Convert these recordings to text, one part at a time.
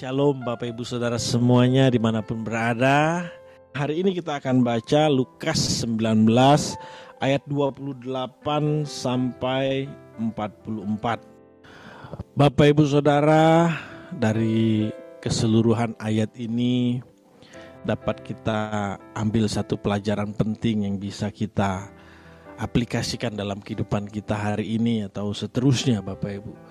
Shalom Bapak Ibu Saudara semuanya di mana pun berada. Hari ini kita akan baca Lukas 19 ayat 28 sampai 44 Bapak Ibu Saudara dari keseluruhan ayat ini dapat kita ambil satu pelajaran penting yang bisa kita aplikasikan dalam kehidupan kita hari ini atau seterusnya Bapak Ibu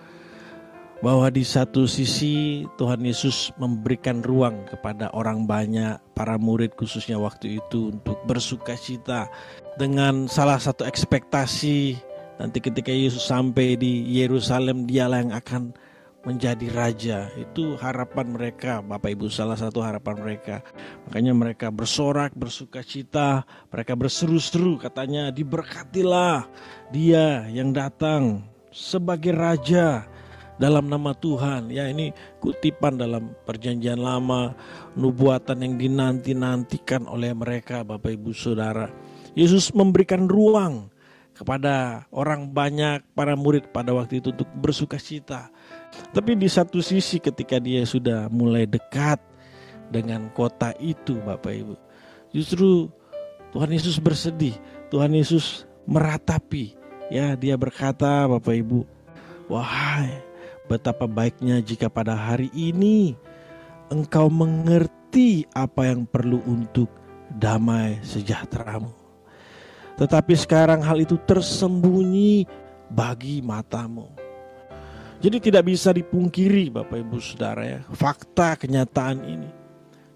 bahwa di satu sisi Tuhan Yesus memberikan ruang kepada orang banyak, para murid khususnya waktu itu untuk bersuka cita dengan salah satu ekspektasi nanti ketika Yesus sampai di Yerusalem dialah yang akan menjadi raja. Itu harapan mereka, Bapak Ibu, salah satu harapan mereka. Makanya mereka bersorak, bersuka cita, mereka berseru-seru katanya diberkatilah dia yang datang sebagai raja dalam nama Tuhan. Ya ini kutipan dalam perjanjian lama, nubuatan yang dinanti-nantikan oleh mereka Bapak Ibu Saudara. Yesus memberikan ruang kepada orang banyak para murid pada waktu itu untuk bersuka cita. Tapi di satu sisi ketika dia sudah mulai dekat dengan kota itu Bapak Ibu. Justru Tuhan Yesus bersedih, Tuhan Yesus meratapi. Ya, dia berkata Bapak Ibu, "Wahai Betapa baiknya jika pada hari ini engkau mengerti apa yang perlu untuk damai sejahteramu. Tetapi sekarang hal itu tersembunyi bagi matamu. Jadi tidak bisa dipungkiri Bapak Ibu Saudara ya, fakta kenyataan ini.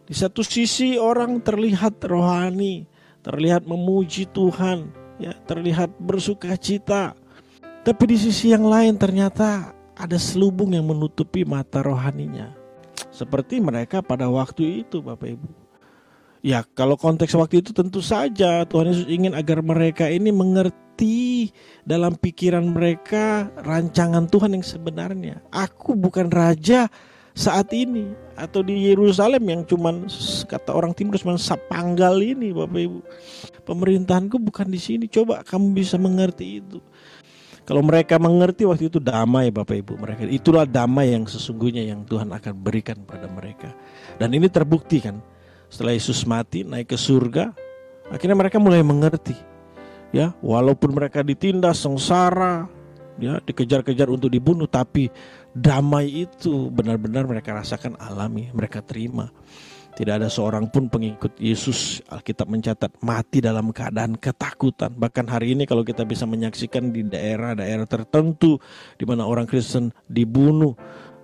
Di satu sisi orang terlihat rohani, terlihat memuji Tuhan, ya, terlihat bersuka cita. Tapi di sisi yang lain ternyata ada selubung yang menutupi mata rohaninya. Seperti mereka pada waktu itu Bapak Ibu. Ya kalau konteks waktu itu tentu saja Tuhan Yesus ingin agar mereka ini mengerti dalam pikiran mereka rancangan Tuhan yang sebenarnya. Aku bukan raja saat ini atau di Yerusalem yang cuman kata orang timur cuma sapanggal ini Bapak Ibu. Pemerintahanku bukan di sini. Coba kamu bisa mengerti itu. Kalau mereka mengerti waktu itu damai Bapak Ibu mereka. Itulah damai yang sesungguhnya yang Tuhan akan berikan pada mereka. Dan ini terbukti kan. Setelah Yesus mati naik ke surga, akhirnya mereka mulai mengerti. Ya, walaupun mereka ditindas sengsara, ya, dikejar-kejar untuk dibunuh tapi damai itu benar-benar mereka rasakan alami, mereka terima. Tidak ada seorang pun pengikut Yesus Alkitab mencatat mati dalam keadaan ketakutan. Bahkan hari ini kalau kita bisa menyaksikan di daerah-daerah tertentu di mana orang Kristen dibunuh,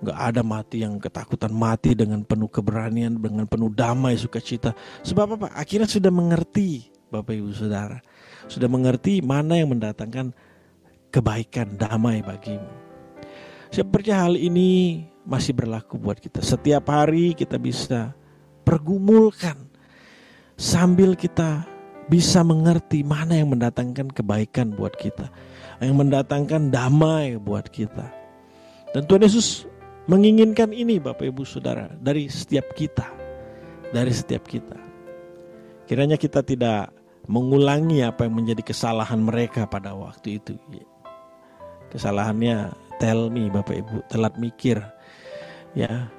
nggak ada mati yang ketakutan, mati dengan penuh keberanian, dengan penuh damai, sukacita. Sebab apa? Akhirnya sudah mengerti, Bapak Ibu Saudara, sudah mengerti mana yang mendatangkan kebaikan, damai bagimu. Saya percaya hal ini masih berlaku buat kita. Setiap hari kita bisa pergumulkan sambil kita bisa mengerti mana yang mendatangkan kebaikan buat kita, yang mendatangkan damai buat kita. Dan Tuhan Yesus menginginkan ini Bapak Ibu Saudara dari setiap kita, dari setiap kita. Kiranya kita tidak mengulangi apa yang menjadi kesalahan mereka pada waktu itu. Kesalahannya tell me Bapak Ibu, telat mikir. Ya,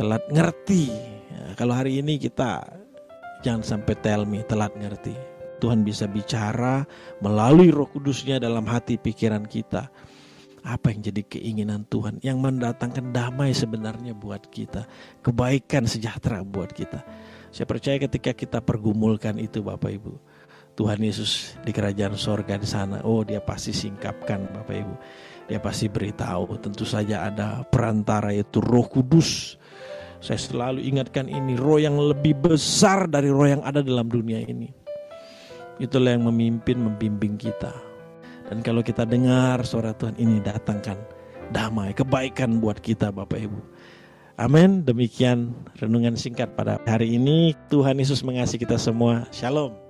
telat ngerti Ya, kalau hari ini kita jangan sampai tell me telat ngerti. Tuhan bisa bicara melalui roh kudusnya dalam hati pikiran kita. Apa yang jadi keinginan Tuhan yang mendatangkan damai sebenarnya buat kita. Kebaikan sejahtera buat kita. Saya percaya ketika kita pergumulkan itu Bapak Ibu. Tuhan Yesus di kerajaan sorga di sana. Oh dia pasti singkapkan Bapak Ibu. Dia pasti beritahu. Tentu saja ada perantara yaitu roh kudus saya selalu ingatkan ini, roh yang lebih besar dari roh yang ada dalam dunia ini. Itulah yang memimpin, membimbing kita. Dan kalau kita dengar suara Tuhan ini datangkan damai, kebaikan buat kita Bapak Ibu. Amin. Demikian renungan singkat pada hari ini. Tuhan Yesus mengasihi kita semua. Shalom.